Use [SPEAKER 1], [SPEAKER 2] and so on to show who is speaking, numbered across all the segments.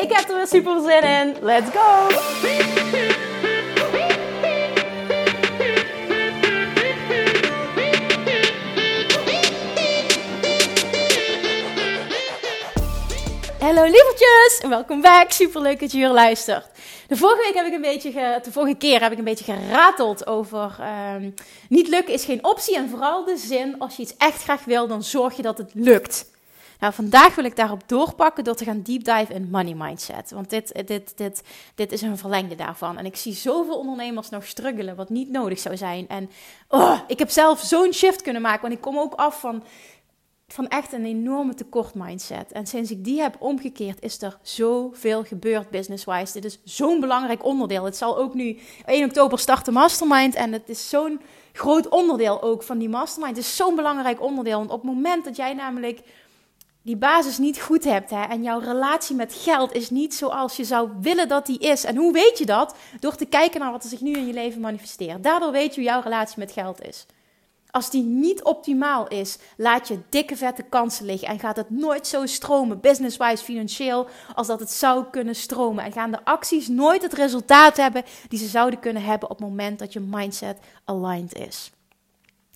[SPEAKER 1] Ik heb er weer super zin in. Let's go! Hallo lievertjes en welkom back. Super leuk dat je hier luistert. De vorige week heb ik een beetje, de vorige keer heb ik een beetje gerateld over um, niet lukken is geen optie en vooral de zin als je iets echt graag wil, dan zorg je dat het lukt. Nou, vandaag wil ik daarop doorpakken door te gaan deep dive in money mindset. Want dit, dit, dit, dit is een verlengde daarvan. En ik zie zoveel ondernemers nog struggelen, wat niet nodig zou zijn. En oh, ik heb zelf zo'n shift kunnen maken, want ik kom ook af van van echt een enorme tekort mindset. En sinds ik die heb omgekeerd, is er zoveel gebeurd business-wise. Dit is zo'n belangrijk onderdeel. Het zal ook nu 1 oktober starten Mastermind. En het is zo'n groot onderdeel ook van die Mastermind. Het is zo'n belangrijk onderdeel. Want op het moment dat jij namelijk die basis niet goed hebt hè, en jouw relatie met geld is niet zoals je zou willen dat die is. En hoe weet je dat? Door te kijken naar wat er zich nu in je leven manifesteert. Daardoor weet je hoe jouw relatie met geld is. Als die niet optimaal is, laat je dikke vette kansen liggen en gaat het nooit zo stromen, business-wise, financieel, als dat het zou kunnen stromen. En gaan de acties nooit het resultaat hebben die ze zouden kunnen hebben op het moment dat je mindset aligned is.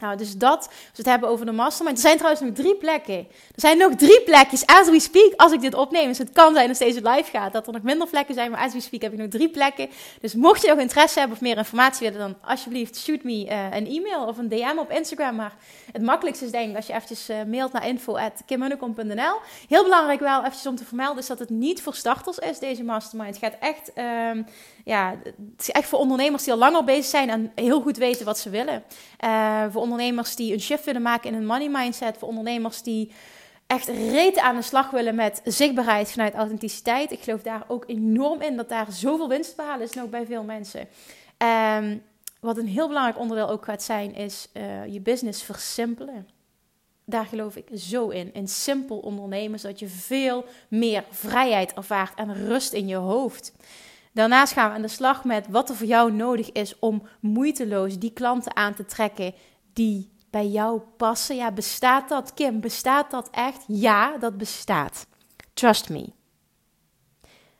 [SPEAKER 1] Nou, dus dat, als we het hebben over de mastermind. Er zijn trouwens nog drie plekken. Er zijn nog drie plekjes, as we speak, als ik dit opneem. Dus het kan zijn als deze live gaat, dat er nog minder plekken zijn. Maar as we speak heb ik nog drie plekken. Dus mocht je nog interesse hebben of meer informatie willen, dan alsjeblieft shoot me uh, een e-mail of een DM op Instagram. Maar het makkelijkste is denk ik als je eventjes uh, mailt naar info.kimmunnekom.nl. Heel belangrijk wel eventjes om te vermelden is dat het niet voor starters is, deze mastermind. Het gaat echt... Um, ja, het is echt voor ondernemers die al langer bezig zijn en heel goed weten wat ze willen. Uh, voor ondernemers die een shift willen maken in hun money mindset. Voor ondernemers die echt reet aan de slag willen met zichtbaarheid vanuit authenticiteit. Ik geloof daar ook enorm in dat daar zoveel winst te behalen is ook bij veel mensen. Um, wat een heel belangrijk onderdeel ook gaat zijn, is uh, je business versimpelen. Daar geloof ik zo in. In simpel ondernemen, zodat je veel meer vrijheid ervaart en rust in je hoofd. Daarnaast gaan we aan de slag met wat er voor jou nodig is om moeiteloos die klanten aan te trekken die bij jou passen. Ja, bestaat dat, Kim? Bestaat dat echt? Ja, dat bestaat. Trust me.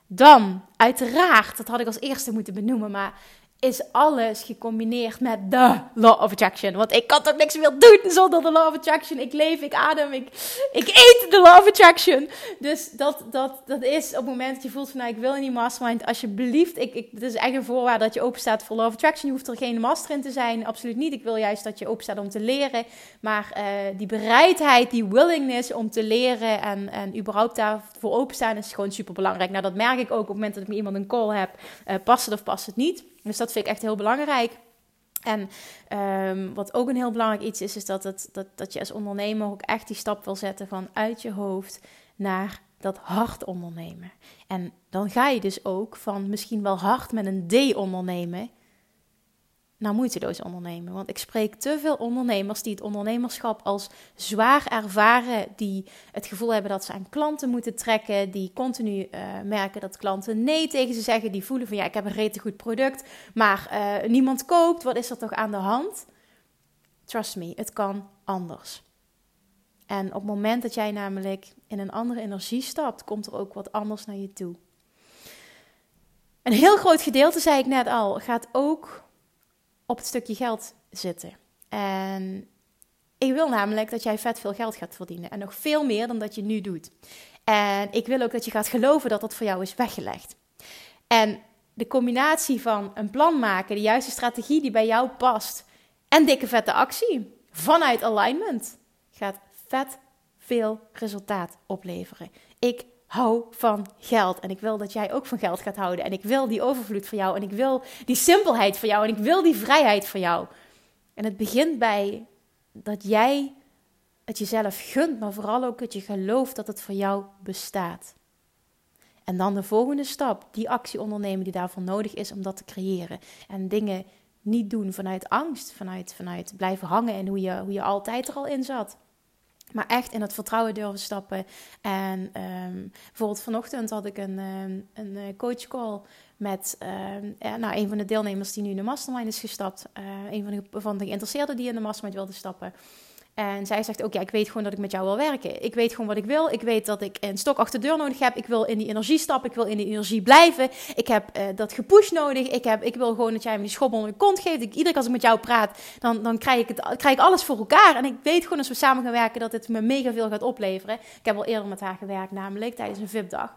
[SPEAKER 1] Dan, uiteraard, dat had ik als eerste moeten benoemen, maar is alles gecombineerd met de law of attraction. Want ik kan toch niks meer doen zonder de law of attraction. Ik leef, ik adem, ik, ik eet de law of attraction. Dus dat, dat, dat is op het moment dat je voelt van nou, ik wil in die mastermind, alsjeblieft. Ik, ik, het is echt een voorwaarde dat je open staat voor law of attraction. Je hoeft er geen master in te zijn, absoluut niet. Ik wil juist dat je open staat om te leren. Maar uh, die bereidheid, die willingness om te leren en, en überhaupt daarvoor openstaan is gewoon super belangrijk. Nou, dat merk ik ook op het moment dat ik met iemand een call heb. Uh, past het of past het niet? Dus dat vind ik echt heel belangrijk. En um, wat ook een heel belangrijk iets is, is dat, het, dat, dat je als ondernemer ook echt die stap wil zetten van uit je hoofd naar dat hard ondernemen. En dan ga je dus ook van misschien wel hard met een D ondernemen nou moeiteloos ondernemen. Want ik spreek te veel ondernemers die het ondernemerschap als zwaar ervaren, die het gevoel hebben dat ze aan klanten moeten trekken, die continu uh, merken dat klanten nee tegen ze zeggen, die voelen van ja, ik heb een rete goed product, maar uh, niemand koopt, wat is er toch aan de hand? Trust me, het kan anders. En op het moment dat jij namelijk in een andere energie stapt, komt er ook wat anders naar je toe. Een heel groot gedeelte, zei ik net al, gaat ook op het stukje geld zitten. En ik wil namelijk dat jij vet veel geld gaat verdienen. En nog veel meer dan dat je nu doet. En ik wil ook dat je gaat geloven dat dat voor jou is weggelegd. En de combinatie van een plan maken, de juiste strategie die bij jou past. En dikke vette actie vanuit alignment gaat vet veel resultaat opleveren. Ik hou van geld. En ik wil dat jij ook van geld gaat houden. En ik wil die overvloed voor jou. En ik wil die simpelheid voor jou. En ik wil die vrijheid voor jou. En het begint bij dat jij het jezelf gunt, maar vooral ook dat je gelooft dat het voor jou bestaat. En dan de volgende stap, die actie ondernemen die daarvoor nodig is om dat te creëren. En dingen niet doen vanuit angst, vanuit, vanuit blijven hangen en hoe je, hoe je altijd er al in zat. Maar echt in het vertrouwen durven stappen. En um, bijvoorbeeld vanochtend had ik een, um, een eh, coach call met uh, nou, een van de deelnemers die nu in de mastermind is gestapt. Uh, een van de, van de geïnteresseerden die in de mastermind wilde stappen. En zij zegt ook, ja, ik weet gewoon dat ik met jou wil werken. Ik weet gewoon wat ik wil. Ik weet dat ik een stok achter de deur nodig heb. Ik wil in die energie stappen. Ik wil in die energie blijven. Ik heb uh, dat gepush nodig. Ik, heb, ik wil gewoon dat jij me die schobbel onder de kont geeft. Ik, iedere keer als ik met jou praat, dan, dan krijg, ik het, krijg ik alles voor elkaar. En ik weet gewoon als we samen gaan werken dat het me mega veel gaat opleveren. Ik heb al eerder met haar gewerkt namelijk, tijdens een VIP-dag.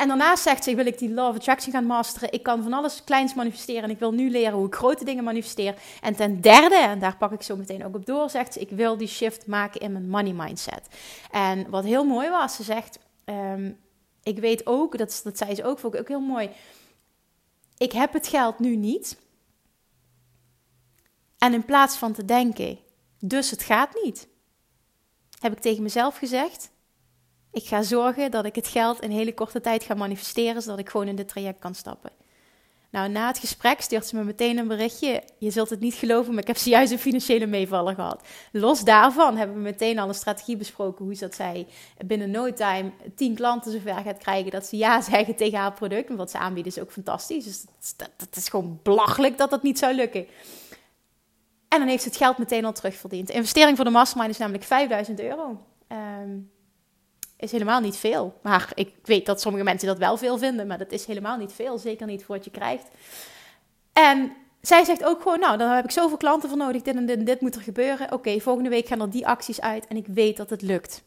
[SPEAKER 1] En daarnaast zegt ze, wil ik die of Attraction gaan masteren. Ik kan van alles kleins manifesteren en ik wil nu leren hoe ik grote dingen manifesteer. En ten derde, en daar pak ik zo meteen ook op door, zegt ze, ik wil die shift maken in mijn money mindset. En wat heel mooi was, ze zegt, um, ik weet ook, dat, dat zei ze ook, vond ik ook heel mooi. Ik heb het geld nu niet. En in plaats van te denken, dus het gaat niet, heb ik tegen mezelf gezegd, ik ga zorgen dat ik het geld in hele korte tijd ga manifesteren, zodat ik gewoon in dit traject kan stappen. Nou, na het gesprek stuurt ze me meteen een berichtje. Je zult het niet geloven, maar ik heb zojuist een financiële meevaller gehad. Los daarvan hebben we meteen al een strategie besproken hoe dat zij binnen no time tien klanten zover gaat krijgen dat ze ja zeggen tegen haar product. En wat ze aanbieden is ook fantastisch. Dus dat, is gewoon belachelijk dat dat niet zou lukken. En dan heeft ze het geld meteen al terugverdiend. De investering voor de mastermind is namelijk 5000 euro. Um, is helemaal niet veel. Maar ik weet dat sommige mensen dat wel veel vinden, maar dat is helemaal niet veel. Zeker niet voor wat je krijgt. En zij zegt ook gewoon, nou, dan heb ik zoveel klanten voor nodig, dit en dit, moet er gebeuren. Oké, volgende week gaan er die acties uit en ik weet dat het lukt.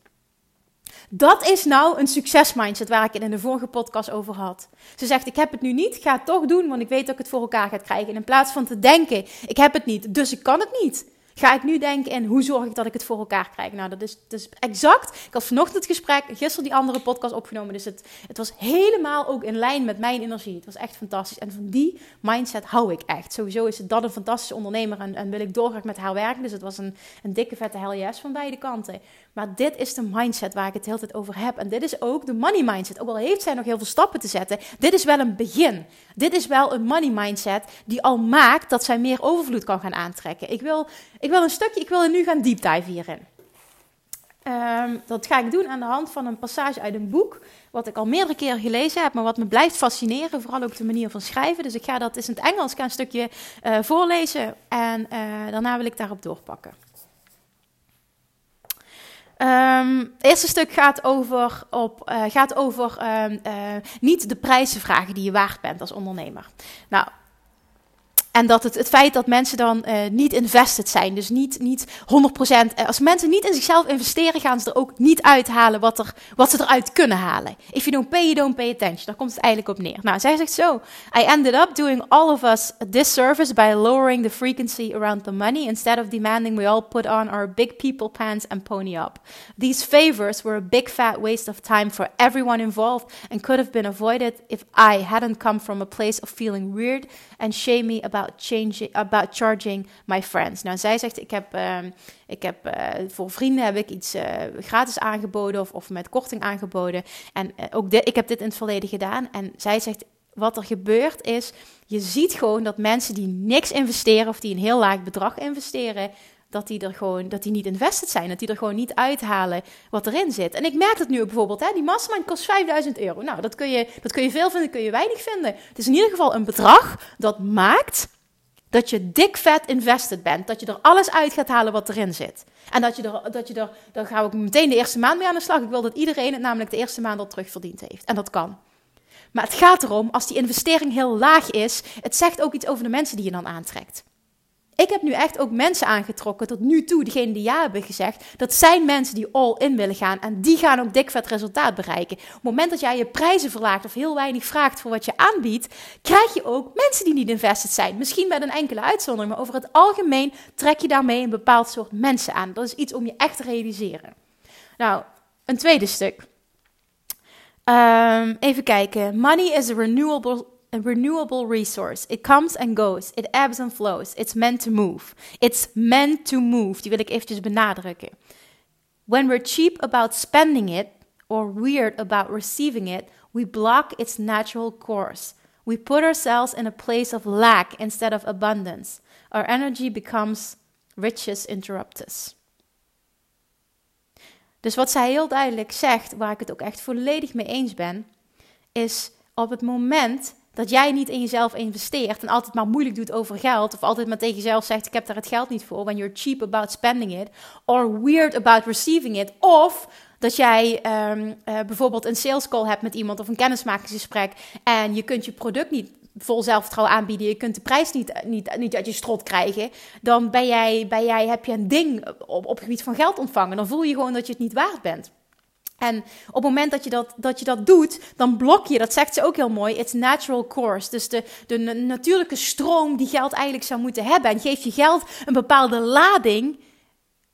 [SPEAKER 1] Dat is nou een succesmindset waar ik het in de vorige podcast over had. Ze zegt: Ik heb het nu niet, ga het toch doen, want ik weet dat ik het voor elkaar ga krijgen. En in plaats van te denken: Ik heb het niet, dus ik kan het niet ga ik nu denken in hoe zorg ik dat ik het voor elkaar krijg? Nou, dat is, exact. Ik had vanochtend het gesprek, gisteren die andere podcast opgenomen. Dus het, het was helemaal ook in lijn met mijn energie. Het was echt fantastisch. En van die mindset hou ik echt. Sowieso is het dat een fantastische ondernemer en, en wil ik doorgaan met haar werken. Dus het was een, een dikke vette hell yes van beide kanten. Maar dit is de mindset waar ik het de hele tijd over heb. En dit is ook de money mindset. Ook al heeft zij nog heel veel stappen te zetten, dit is wel een begin. Dit is wel een money mindset die al maakt dat zij meer overvloed kan gaan aantrekken. Ik wil, ik wil een stukje, ik wil er nu gaan deep dive hierin. Um, dat ga ik doen aan de hand van een passage uit een boek, wat ik al meerdere keren gelezen heb, maar wat me blijft fascineren, vooral ook de manier van schrijven. Dus ik ga dat is in het Engels, een stukje uh, voorlezen en uh, daarna wil ik daarop doorpakken. Um, het eerste stuk gaat over, op, uh, gaat over um, uh, niet de prijzen vragen die je waard bent als ondernemer. Nou, en dat het, het feit dat mensen dan uh, niet invested zijn, dus niet, niet 100%. Als mensen niet in zichzelf investeren, gaan ze er ook niet uithalen wat, er, wat ze eruit kunnen halen. If you don't pay, you don't pay attention. Daar komt het eigenlijk op neer. Nou, zij zegt zo: I ended up doing all of us a disservice by lowering the frequency around the money instead of demanding we all put on our big people pants and pony up. These favors were a big fat waste of time for everyone involved and could have been avoided if I hadn't come from a place of feeling weird and shamey about about, about charging my friends. Nou, zij zegt, ik heb, uh, ik heb uh, voor vrienden heb ik iets uh, gratis aangeboden of, of met korting aangeboden. En eh, ook dit, ik heb dit in het verleden gedaan. En zij zegt, wat er gebeurt is, je ziet gewoon dat mensen die niks investeren of die een heel laag bedrag investeren, dat die er gewoon, dat die niet invested zijn, dat die er gewoon niet uithalen wat erin zit. En ik merk het nu bijvoorbeeld, hè, die mastermind kost 5000 euro. Nou, dat kun, je, dat kun je veel vinden, kun je weinig vinden. Het is in ieder geval een bedrag dat maakt dat je dik vet invested bent. Dat je er alles uit gaat halen wat erin zit. En dat je er, dat je er, dan ga ik meteen de eerste maand mee aan de slag. Ik wil dat iedereen het namelijk de eerste maand al terugverdiend heeft. En dat kan. Maar het gaat erom, als die investering heel laag is, het zegt ook iets over de mensen die je dan aantrekt. Ik heb nu echt ook mensen aangetrokken tot nu toe, degene die ja hebben gezegd. Dat zijn mensen die all in willen gaan en die gaan ook dik vet resultaat bereiken. Op het moment dat jij je prijzen verlaagt of heel weinig vraagt voor wat je aanbiedt, krijg je ook mensen die niet invested zijn. Misschien met een enkele uitzondering, maar over het algemeen trek je daarmee een bepaald soort mensen aan. Dat is iets om je echt te realiseren. Nou, een tweede stuk. Um, even kijken. Money is a renewable a renewable resource. It comes and goes. It ebbs and flows. It's meant to move. It's meant to move. Die wil ik eventjes benadrukken. When we're cheap about spending it or weird about receiving it, We block its natural course. We put ourselves in a place of lack instead of abundance. Our energy becomes riches interruptus. Dus wat zij heel duidelijk zegt, waar ik het ook echt volledig mee eens ben, is op het moment dat jij niet in jezelf investeert en altijd maar moeilijk doet over geld, of altijd maar tegen jezelf zegt: Ik heb daar het geld niet voor, when you're cheap about spending it, or weird about receiving it, of dat jij um, uh, bijvoorbeeld een sales call hebt met iemand of een kennismakingsgesprek en je kunt je product niet vol zelfvertrouwen aanbieden, je kunt de prijs niet, niet, niet uit je strot krijgen, dan ben jij, ben jij, heb je een ding op, gebied van geld ontvangen. Dan voel je gewoon dat je het niet waard bent. En op het moment dat je dat, dat je dat doet, dan blok je, dat zegt ze ook heel mooi, it's natural course. Dus de, de natuurlijke stroom die geld eigenlijk zou moeten hebben. En geef je geld een bepaalde lading,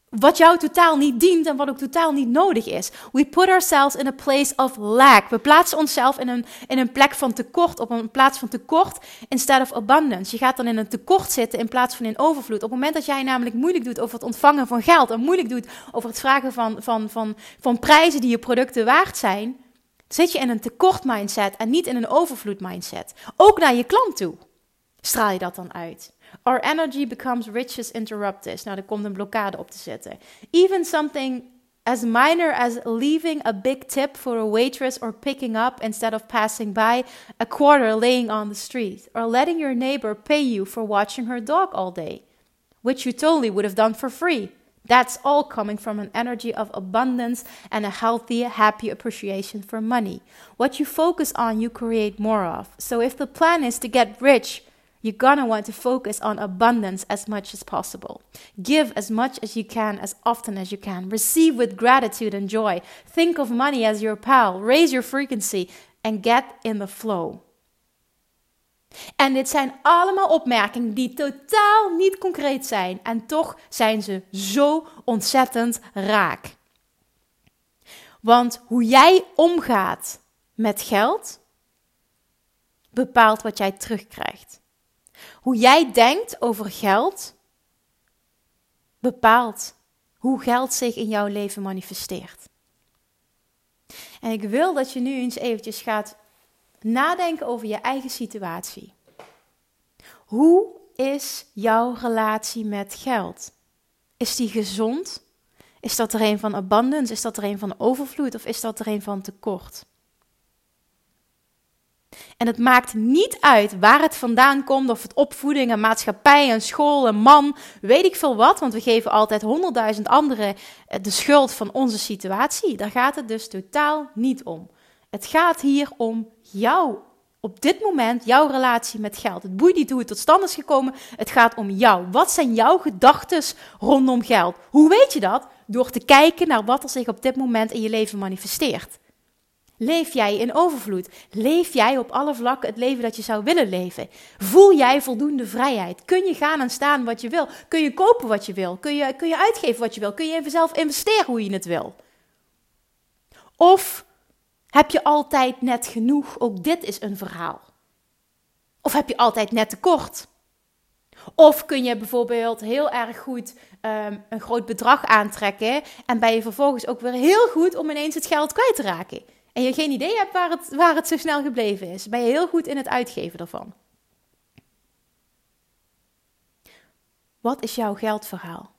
[SPEAKER 1] wat jou totaal niet dient en wat ook totaal niet nodig is. We put ourselves in a place of lack. We plaatsen onszelf in een, in een plek van tekort, op een plaats van tekort, instead of abundance. Je gaat dan in een tekort zitten in plaats van in overvloed. Op het moment dat jij namelijk moeilijk doet over het ontvangen van geld en moeilijk doet over het vragen van, van, van, van prijzen die je producten waard zijn, zit je in een tekort mindset en niet in een overvloed mindset. Ook naar je klant toe straal je dat dan uit. Our energy becomes riches interruptus. Nou, er komt een blokkade op te zetten. Even something as minor as leaving a big tip for a waitress or picking up instead of passing by a quarter laying on the street, or letting your neighbor pay you for watching her dog all day, which you totally would have done for free. That's all coming from an energy of abundance and a healthy, happy appreciation for money. What you focus on, you create more of. So if the plan is to get rich, you're gonna want to focus on abundance as much as possible. Give as much as you can, as often as you can. Receive with gratitude and joy. Think of money as your pal. Raise your frequency and get in the flow. En dit zijn allemaal opmerkingen die totaal niet concreet zijn. En toch zijn ze zo ontzettend raak. Want hoe jij omgaat met geld bepaalt wat jij terugkrijgt. Hoe jij denkt over geld bepaalt hoe geld zich in jouw leven manifesteert. En ik wil dat je nu eens eventjes gaat nadenken over je eigen situatie. Hoe is jouw relatie met geld? Is die gezond? Is dat er een van abundance? Is dat er een van overvloed? Of is dat er een van tekort? En het maakt niet uit waar het vandaan komt, of het opvoeding, een maatschappij, een school, een man, weet ik veel wat, want we geven altijd honderdduizend anderen eh, de schuld van onze situatie. Daar gaat het dus totaal niet om. Het gaat hier om jou. Op dit moment, jouw relatie met geld. Het boeit niet hoe het tot stand is gekomen. Het gaat om jou. Wat zijn jouw gedachten rondom geld? Hoe weet je dat? Door te kijken naar wat er zich op dit moment in je leven manifesteert. Leef jij in overvloed? Leef jij op alle vlakken het leven dat je zou willen leven? Voel jij voldoende vrijheid? Kun je gaan en staan wat je wil? Kun je kopen wat je wil? Kun je, kun je uitgeven wat je wil? Kun je even zelf investeren hoe je het wil? Of heb je altijd net genoeg? Ook dit is een verhaal. Of heb je altijd net tekort? Of kun je bijvoorbeeld heel erg goed um, een groot bedrag aantrekken en ben je vervolgens ook weer heel goed om ineens het geld kwijt te raken? En je geen idee hebt waar het, waar het zo snel gebleven is, ben je heel goed in het uitgeven ervan. Wat is jouw geldverhaal?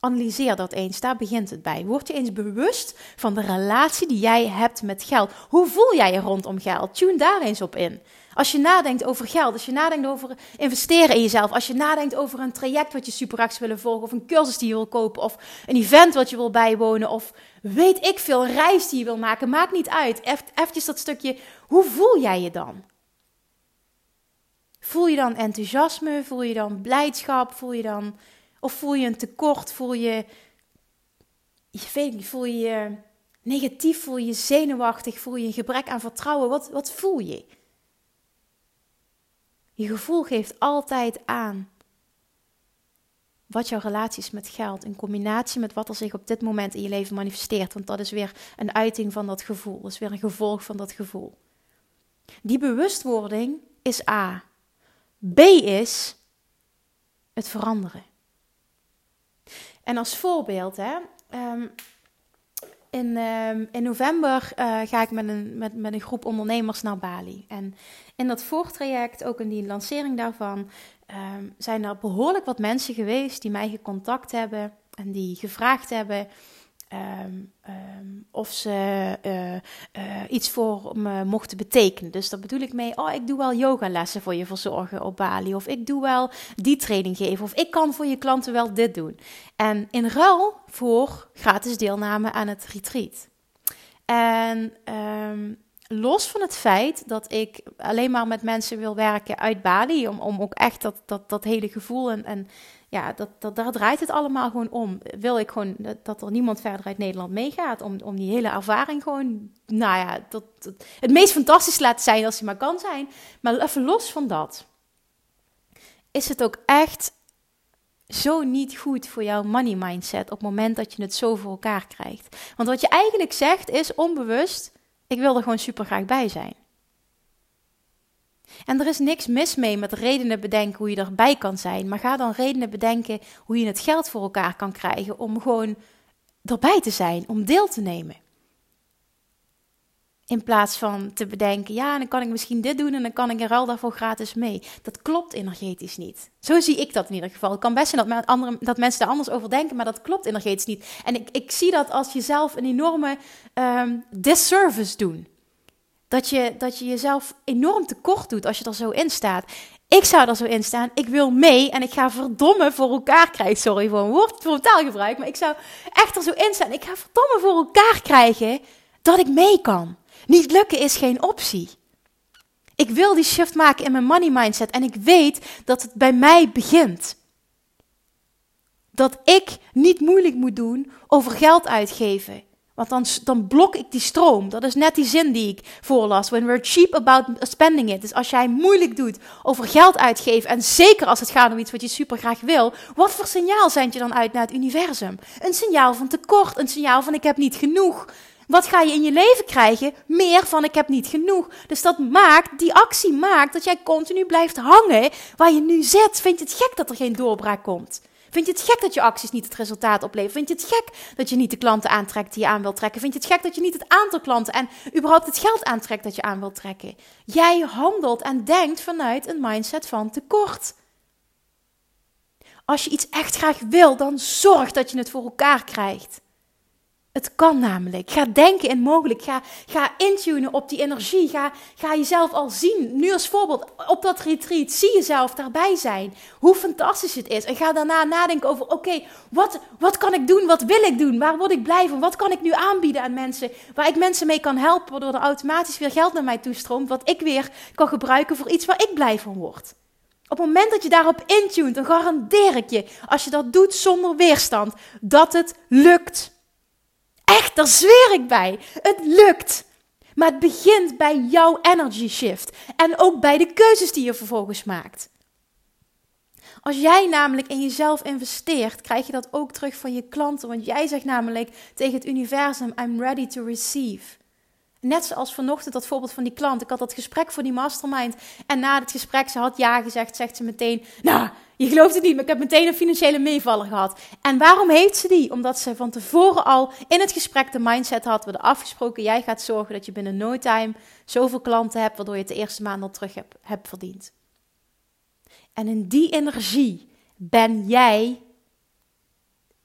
[SPEAKER 1] Analyseer dat eens, daar begint het bij. Word je eens bewust van de relatie die jij hebt met geld. Hoe voel jij je rondom geld? Tune daar eens op in. Als je nadenkt over geld, als je nadenkt over investeren in jezelf, als je nadenkt over een traject wat je super willen volgen, of een cursus die je wil kopen, of een event wat je wil bijwonen, of weet ik veel, reis die je wil maken, maakt niet uit. Even dat stukje, hoe voel jij je dan? Voel je dan enthousiasme? Voel je dan blijdschap? Voel je dan, of voel je een tekort? Voel je, je niet, voel je negatief? Voel je zenuwachtig? Voel je een gebrek aan vertrouwen? Wat, wat voel je? Je gevoel geeft altijd aan wat jouw relatie is met geld in combinatie met wat er zich op dit moment in je leven manifesteert. Want dat is weer een uiting van dat gevoel, dat is weer een gevolg van dat gevoel. Die bewustwording is A. B is het veranderen. En als voorbeeld, hè, um, in, ehm, in november eh, ga ik met een, met, met een groep ondernemers naar Bali. En in dat voortraject, ook in die lancering daarvan, ehm, zijn er behoorlijk wat mensen geweest die mij gecontact hebben en die gevraagd hebben Ehm, ehm, of ze uh, uh, iets voor me mochten betekenen. Dus daar bedoel ik mee, oh, ik doe wel yogalessen voor je verzorgen op Bali. Of ik doe wel die training geven. Of ik kan voor je klanten wel dit doen. En in ruil voor gratis deelname aan het retreat. En um, los van het feit dat ik alleen maar met mensen wil werken uit Bali, om, om ook echt dat, dat, dat hele gevoel en, en ja, dat, dat, daar draait het allemaal gewoon om. Wil ik gewoon dat, er niemand verder uit Nederland meegaat, om, om die hele ervaring gewoon, nou ja, dat, het meest fantastisch laten zijn als hij maar kan zijn. Maar even los van dat, is het ook echt zo niet goed voor jouw money mindset op het moment dat je het zo voor elkaar krijgt. Want wat je eigenlijk zegt is onbewust ik wil er gewoon super graag bij zijn. En er is niks mis mee met redenen bedenken hoe je erbij kan zijn. Maar ga dan redenen bedenken hoe je het geld voor elkaar kan krijgen om gewoon erbij te zijn, om deel te nemen. In plaats van te bedenken, ja, dan kan ik misschien dit doen en dan kan ik er al daarvoor gratis mee. Dat klopt energetisch niet. Zo zie ik dat in ieder geval. Het kan best zijn dat, andere, dat mensen daar anders over denken, maar dat klopt energetisch niet. En ik, ik zie dat als jezelf een enorme um, disservice doen. Dat je, dat je jezelf enorm tekort doet als je er zo in staat. Ik zou er zo in staan. Ik wil mee en ik ga verdomme voor elkaar krijgen. Sorry voor een woord, voor een taalgebruik. Maar ik zou echt er zo in staan. Ik ga verdomme voor elkaar krijgen dat ik mee kan. Niet lukken is geen optie. Ik wil die shift maken in mijn money mindset en ik weet dat het bij mij begint. Dat ik niet moeilijk moet doen over geld uitgeven. Want dan, dan blok ik die stroom. Dat is net die zin die ik voorlas. When we're cheap about spending it. Dus als jij moeilijk doet over geld uitgeven. En zeker als het gaat om iets wat je super graag wil. Wat voor signaal zend je dan uit naar het universum? Een signaal van tekort. Een signaal van ik heb niet genoeg. Wat ga je in je leven krijgen? Meer van ik heb niet genoeg. Dus dat maakt, die actie maakt dat jij continu blijft hangen waar je nu zit. Vind je het gek dat er geen doorbraak komt? Vind je het gek dat je acties niet het resultaat opleveren? Vind je het gek dat je niet de klanten aantrekt die je aan wilt trekken? Vind je het gek dat je niet het aantal klanten en überhaupt het geld aantrekt dat je aan wilt trekken? Jij handelt en denkt vanuit een mindset van tekort. Als je iets echt graag wil, dan zorg dat je het voor elkaar krijgt. Het kan namelijk. Ga denken in mogelijk. Ga, ga intunen op die energie. Ga, ga jezelf al zien. Nu als voorbeeld, op dat retreat, zie jezelf daarbij zijn. Hoe fantastisch het is. En ga daarna nadenken over, oké, wat, wat kan ik doen? Wat wil ik doen? Waar word ik blij van? Wat kan ik nu aanbieden aan mensen? Waar ik mensen mee kan helpen, waardoor er automatisch weer geld naar mij toestroomt. Wat ik weer kan gebruiken voor iets waar ik blij van word. Op het moment dat je daarop intunt, dan garandeer ik je, als je dat doet zonder weerstand, dat het lukt. Echt, daar zweer ik bij. Het lukt. Maar het begint bij jouw energy shift. En ook bij de keuzes die je vervolgens maakt. Als jij namelijk in jezelf investeert, krijg je dat ook terug van je klanten. Want jij zegt namelijk tegen het universum: I'm ready to receive. Net zoals vanochtend dat voorbeeld van die klant. Ik had dat gesprek voor die mastermind. En na het gesprek, ze had ja gezegd, zegt ze meteen: Nou, je gelooft het niet, maar ik heb meteen een financiële meevaller gehad. En waarom heeft ze die? Omdat ze van tevoren al in het gesprek de mindset had. We hadden afgesproken, jij gaat zorgen dat je binnen no time zoveel klanten hebt, waardoor je het de eerste maand al terug hebt, hebt verdiend. En in die energie ben jij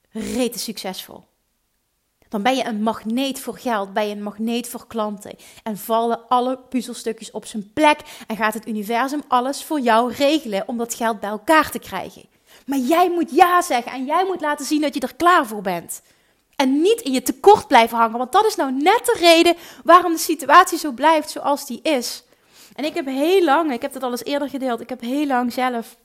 [SPEAKER 1] rete succesvol. Dan ben je een magneet voor geld, ben je een magneet voor klanten. En vallen alle puzzelstukjes op zijn plek en gaat het universum alles voor jou regelen om dat geld bij elkaar te krijgen. Maar jij moet ja zeggen en jij moet laten zien dat je er klaar voor bent. En niet in je tekort blijven hangen, want dat is nou net de reden waarom de situatie zo blijft zoals die is. En ik heb heel lang, ik heb het al eens eerder gedeeld, ik heb heel lang zelf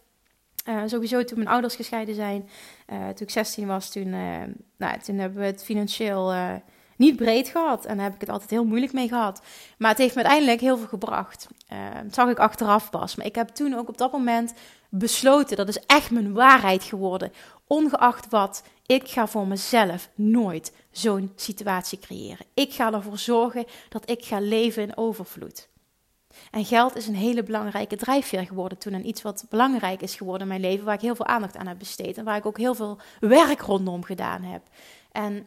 [SPEAKER 1] uh, sowieso toen mijn ouders gescheiden zijn, uh, toen ik 16 was, toen, uh, nou, toen hebben we het financieel niet breed gehad. En daar heb ik het altijd heel moeilijk mee gehad. Maar het heeft uiteindelijk heel veel gebracht. dat zag ik achteraf pas. Maar ik heb toen ook op dat moment besloten, dat is echt mijn waarheid geworden. Ongeacht wat, ik ga voor mezelf nooit zo'n situatie creëren. Ik ga ervoor zorgen dat ik ga leven in overvloed. En geld is een hele belangrijke drijfveer geworden toen en iets wat belangrijk is geworden in mijn leven, waar ik heel veel aandacht aan heb besteed en waar ik ook heel veel werk rondom gedaan heb. En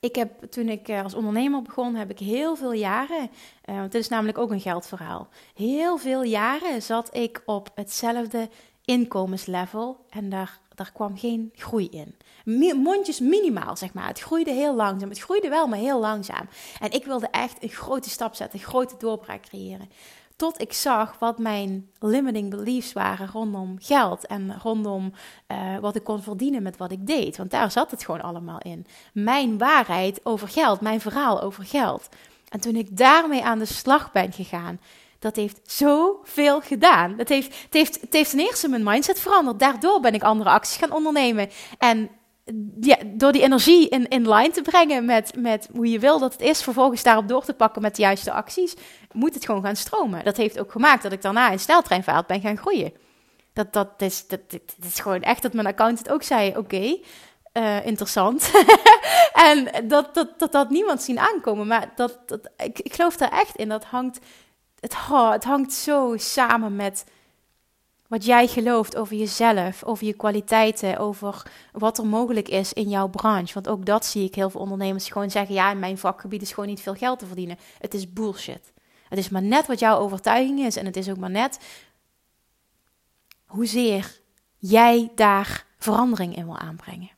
[SPEAKER 1] ik heb toen ik als ondernemer begon, heb ik heel veel jaren, uh, want dit is namelijk ook een geldverhaal, heel veel jaren zat ik op hetzelfde inkomenslevel en daar, daar kwam geen groei in. Mondjes minimaal, zeg maar. Het groeide heel langzaam. Het groeide wel, maar heel langzaam. En ik wilde echt een grote stap zetten, een grote doorbraak creëren. Tot ik zag wat mijn limiting beliefs waren rondom geld en rondom uh, wat ik kon verdienen met wat ik deed. Want daar zat het gewoon allemaal in. Mijn waarheid over geld, mijn verhaal over geld. En toen ik daarmee aan de slag ben gegaan, dat heeft zoveel gedaan. Dat heeft, het, heeft, het heeft ten eerste mijn mindset veranderd. Daardoor ben ik andere acties gaan ondernemen. En ja, door die energie in, in line te brengen met, met hoe je wil dat het is, vervolgens daarop door te pakken met de juiste acties, moet het gewoon gaan stromen. Dat heeft ook gemaakt dat ik daarna in sneltreinvaart ben gaan groeien. Dat, dat, is, dat, dat, is gewoon echt dat mijn accountant ook zei: Oké, uh, interessant. en dat, dat, dat had niemand zien aankomen. Maar dat, dat, ik, ik geloof daar echt in. Dat hangt, het, hangt zo samen met wat jij gelooft over jezelf, over je kwaliteiten, over wat er mogelijk is in jouw branche. Want ook dat zie ik heel veel ondernemers gewoon zeggen: ja, in mijn vakgebied is gewoon niet veel geld te verdienen. Het is bullshit. Het is maar net wat jouw overtuiging is en het is ook maar net hoezeer jij daar verandering in wil aanbrengen.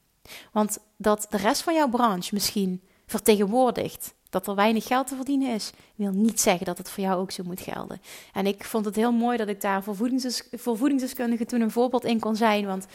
[SPEAKER 1] Want dat de rest van jouw branche misschien vertegenwoordigt dat er weinig geld te verdienen is, wil niet zeggen dat het voor jou ook zo moet gelden. En ik vond het heel mooi dat ik daar voor, voor voedingsdeskundigen toen een voorbeeld in kon zijn. Want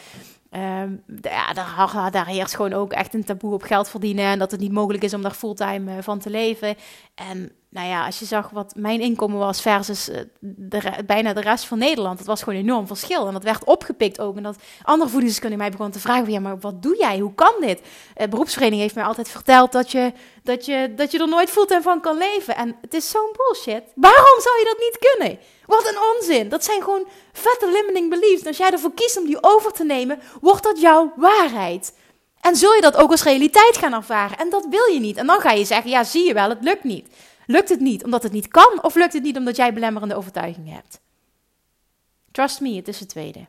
[SPEAKER 1] um, ja, daar, daar heerst gewoon ook echt een taboe op geld verdienen. En dat het niet mogelijk is om daar fulltime uh, van te leven. En nou ja, als je zag wat mijn inkomen was versus eh, de, bijna de rest van Nederland, dat was gewoon een enorm verschil. En dat werd opgepikt ook. En dat andere voedingsdeskundigen mij begonnen te vragen: ja, maar wat doe jij? Hoe kan dit? Uh, beroepsvereniging heeft mij altijd verteld dat je, dat, je, dat je er nooit fulltime van kan leven. En het is zo'n bullshit. Waarom zou je dat niet kunnen? Wat een onzin. Dat zijn gewoon vette limiting beliefs. En als jij ervoor kiest om die over te nemen, wordt dat jouw waarheid. En zul je dat ook als realiteit gaan ervaren? En dat wil je niet. En dan ga je zeggen: ja, zie je wel, het lukt niet. Lukt het niet omdat het niet kan, of lukt het niet omdat jij belemmerende overtuigingen hebt? Trust me, het is het tweede.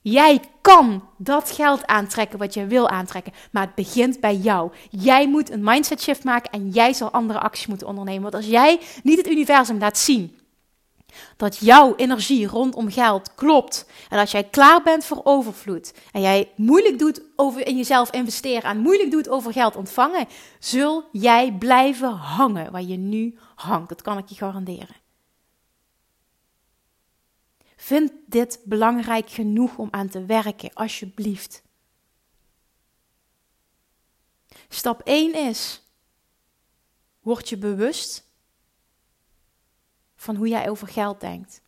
[SPEAKER 1] Jij kan dat geld aantrekken wat je wil aantrekken, maar het begint bij jou. Jij moet een mindset shift maken en jij zal andere acties moeten ondernemen. Want als jij niet het universum laat zien dat jouw energie rondom geld klopt. En als jij klaar bent voor overvloed. En jij moeilijk doet over in jezelf investeren. En moeilijk doet over geld ontvangen. Zul jij blijven hangen waar je nu hangt. Dat kan ik je garanderen. Vind dit belangrijk genoeg om aan te werken, alsjeblieft. Stap 1 is: word je bewust van hoe jij over geld denkt.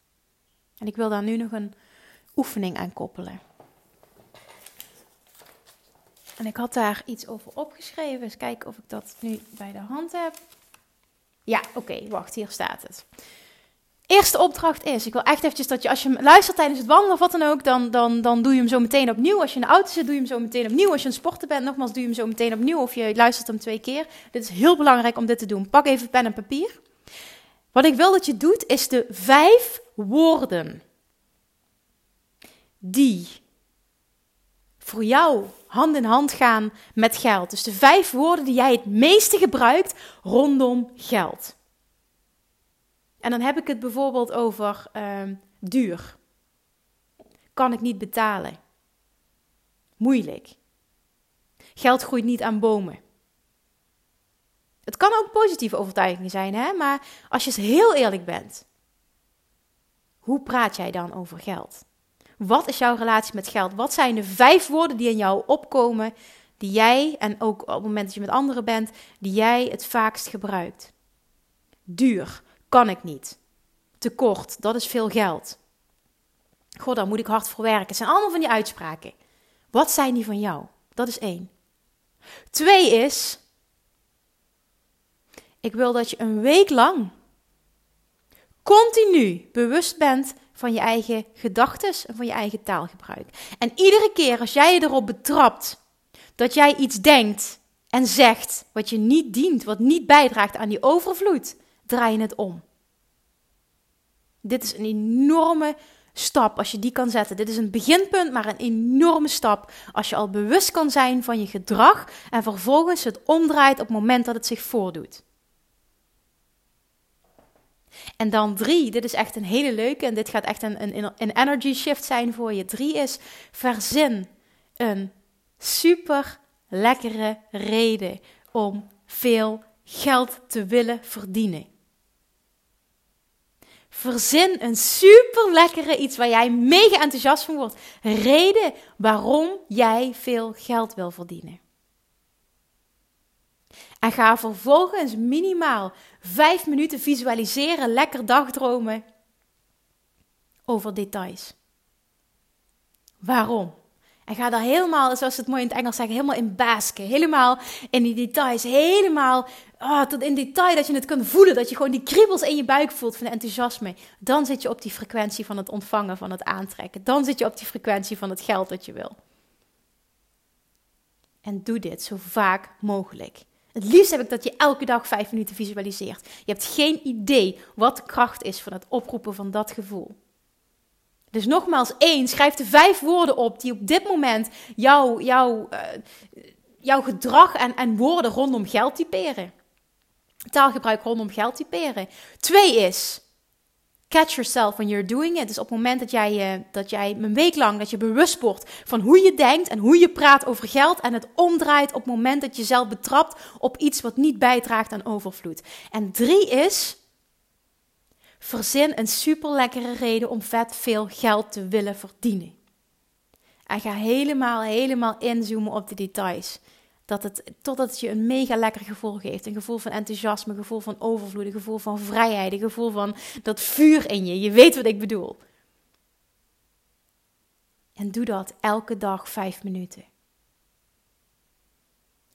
[SPEAKER 1] En ik wil daar nu nog een oefening aan koppelen. En ik had daar iets over opgeschreven. Eens kijken of ik dat nu bij de hand heb. Ja, oké, wacht, hier staat het. Eerste opdracht is, ik wil echt eventjes dat je, als je luistert tijdens het wandelen of wat dan ook, dan, dan, dan doe je hem zo meteen opnieuw. Als je in de auto zit, doe je hem zo meteen opnieuw. Als je een sporter bent, nogmaals, doe je hem zo meteen opnieuw. Of je luistert hem twee keer. Dit is heel belangrijk om dit te doen. Pak even pen en papier. Wat ik wil dat je doet, is de vijf woorden die voor jou hand in hand gaan met geld. Dus de vijf woorden die jij het meeste gebruikt rondom geld. En dan heb ik het bijvoorbeeld over uh, duur. Kan ik niet betalen. Moeilijk. Geld groeit niet aan bomen. Het kan ook positieve overtuigingen zijn, hè? maar als je heel eerlijk bent, hoe praat jij dan over geld? Wat is jouw relatie met geld? Wat zijn de vijf woorden die in jou opkomen, die jij, en ook op het moment dat je met anderen bent, die jij het vaakst gebruikt? Duur, kan ik niet. Tekort, dat is veel geld. God, daar moet ik hard voor werken. Het zijn allemaal van die uitspraken. Wat zijn die van jou? Dat is één. Twee is, ik wil dat je een week lang continu bewust bent van je eigen gedachten en van je eigen taalgebruik. En iedere keer als jij je erop betrapt dat jij iets denkt en zegt wat je niet dient, wat niet bijdraagt aan die overvloed, draai je het om. Dit is een enorme stap als je die kan zetten. Dit is een beginpunt, maar een enorme stap als je al bewust kan zijn van je gedrag en vervolgens het omdraait op het moment dat het zich voordoet. En dan drie, dit is echt een hele leuke en dit gaat echt een, een, een energy shift zijn voor je. Drie is verzin een super lekkere reden om veel geld te willen verdienen. Verzin een super lekkere iets waar jij mega enthousiast van wordt. Reden waarom jij veel geld wil verdienen. En ga vervolgens minimaal vijf minuten visualiseren, lekker dagdromen over details. Waarom? En ga daar helemaal, zoals ze het mooi in het Engels zeggen, helemaal in basken. Helemaal in die details. Helemaal oh, tot in detail dat je het kunt voelen. Dat je gewoon die kriebels in je buik voelt van enthousiasme. Dan zit je op die frequentie van het ontvangen, van het aantrekken. Dan zit je op die frequentie van het geld dat je wil. En doe dit zo vaak mogelijk. Het liefst heb ik dat je elke dag vijf minuten visualiseert. Je hebt geen idee wat de kracht is van het oproepen van dat gevoel. Dus nogmaals, één, schrijf de vijf woorden op die op dit moment uh, jouw gedrag en, en woorden rondom geld typeren. Taalgebruik rondom geld typeren. Twee is, catch yourself when you're doing it. Dus op het moment dat jij, uh, dat jij een week lang dat je bewust wordt van hoe je denkt en hoe je praat over geld en het omdraait op het moment dat je zelf betrapt op iets wat niet bijdraagt aan overvloed. En drie is, Verzin een super lekkere reden om vet veel geld te willen verdienen. En ga helemaal, helemaal inzoomen op de details. Dat het, totdat het je een mega lekker gevoel geeft. Een gevoel van enthousiasme, een gevoel van overvloed, een gevoel van vrijheid, een gevoel van dat vuur in je. Je weet wat ik bedoel. En doe dat elke dag vijf minuten.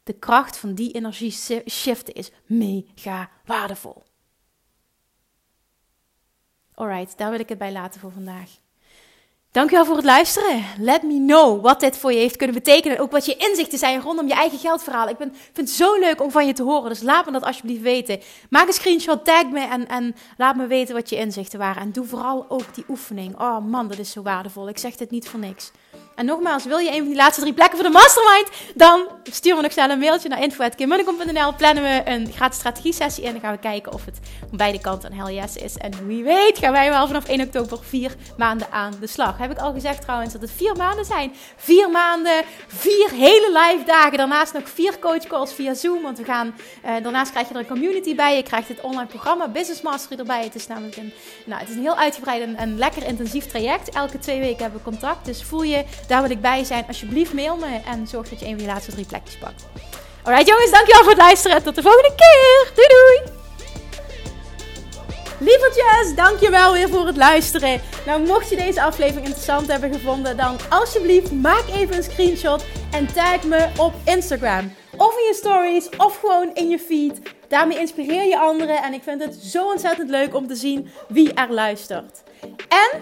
[SPEAKER 1] De kracht van die energie shiften is mega waardevol. Alright, daar wil ik het bij laten voor vandaag. Dankjewel voor het luisteren. Let me know wat dit voor je heeft kunnen betekenen. Ook wat je inzichten zijn rondom je eigen geldverhaal. Ik ben, vind het zo leuk om van je te horen. Dus laat me dat alsjeblieft weten. Maak een screenshot, tag me en, en laat me weten wat je inzichten waren. En doe vooral ook die oefening. Oh man, dat is zo waardevol. Ik zeg dit niet voor niks. En nogmaals, wil je een van die laatste drie plekken voor de mastermind? Dan stuur me nog snel een mailtje naar info.kimmunnekom.nl. Plannen we een gratis strategie sessie in. Dan gaan we kijken of het van beide kanten een hell yes is. En wie weet gaan wij wel vanaf 1 oktober vier maanden aan de slag. Heb ik al gezegd trouwens dat het vier maanden zijn. Vier maanden, vier hele live dagen. Daarnaast nog vier coach calls via Zoom. Want we gaan, uh, daarnaast krijg je er een community bij. Je krijgt het online programma Business Mastery erbij. Het is namelijk een, nou, het is een heel uitgebreid en, en lekker intensief traject. Elke twee weken hebben we contact. Dus voel je daar wil ik bij zijn. Alsjeblieft mail me en zorg dat je een van die laatste drie plekjes pakt. Alright jongens, dankjewel voor het luisteren. Tot de volgende keer. Doei doei. Lievertjes, dankjewel weer voor het luisteren. Nou, mocht je deze aflevering interessant hebben gevonden, dan alsjeblieft maak even een screenshot en tag me op Instagram. Of in je stories, of gewoon in je feed. Daarmee inspireer je anderen en ik vind het zo ontzettend leuk om te zien wie er luistert. En